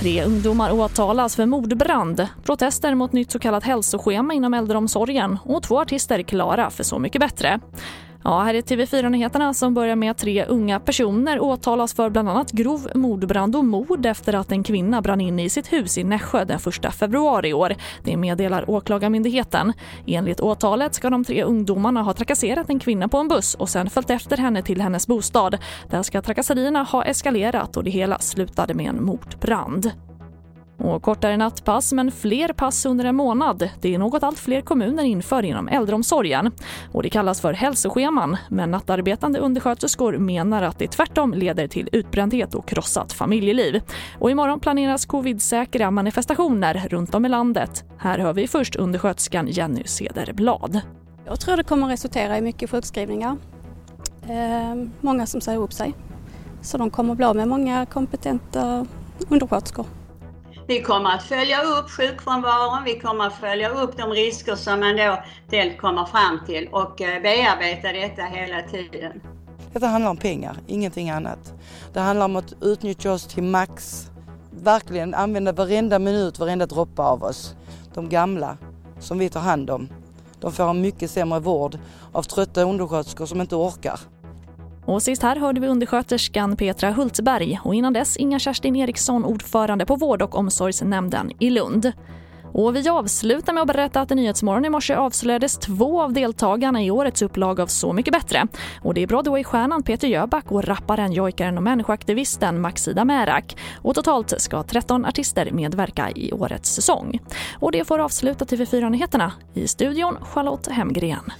Tre ungdomar åtalas för mordbrand, protester mot nytt så kallat hälsoschema inom äldreomsorgen och två artister klara för Så mycket bättre. Ja, här är TV4-nyheterna som börjar med att tre unga personer åtalas för bland annat grov mordbrand och mord efter att en kvinna brann in i sitt hus i Nässjö den 1 februari i år. Det meddelar Åklagarmyndigheten. Enligt åtalet ska de tre ungdomarna ha trakasserat en kvinna på en buss och sen följt efter henne till hennes bostad. Där ska trakasserierna ha eskalerat och det hela slutade med en mordbrand. Och kortare nattpass men fler pass under en månad. Det är något allt fler kommuner inför inom äldreomsorgen. Och det kallas för hälsoscheman, men nattarbetande undersköterskor menar att det tvärtom leder till utbrändhet och krossat familjeliv. Och imorgon planeras covidsäkra manifestationer runt om i landet. Här hör vi först undersköterskan Jenny Cederblad. Jag tror det kommer resultera i mycket sjukskrivningar. Eh, många som säger upp sig. Så de kommer bli av med många kompetenta undersköterskor. Vi kommer att följa upp sjukfrånvaron, vi kommer att följa upp de risker som man då kommer fram till och eh, bearbeta detta hela tiden. Detta handlar om pengar, ingenting annat. Det handlar om att utnyttja oss till max. Verkligen använda varenda minut, varenda droppe av oss. De gamla som vi tar hand om. De får en mycket sämre vård av trötta undersköterskor som inte orkar. Och sist här hörde vi undersköterskan Petra Hultberg och innan dess Inga Kerstin Eriksson, ordförande på vård och omsorgsnämnden i Lund. Och vi avslutar med att berätta att i Nyhetsmorgon i morse avslöjades två av deltagarna i årets upplag av Så mycket bättre. Och det är Broadway-stjärnan Peter Jöback och rapparen, jojkaren och människoaktivisten Maxida Märak. Och totalt ska 13 artister medverka i årets säsong. Och det får avsluta TV4-nyheterna. I studion Charlotte Hemgren.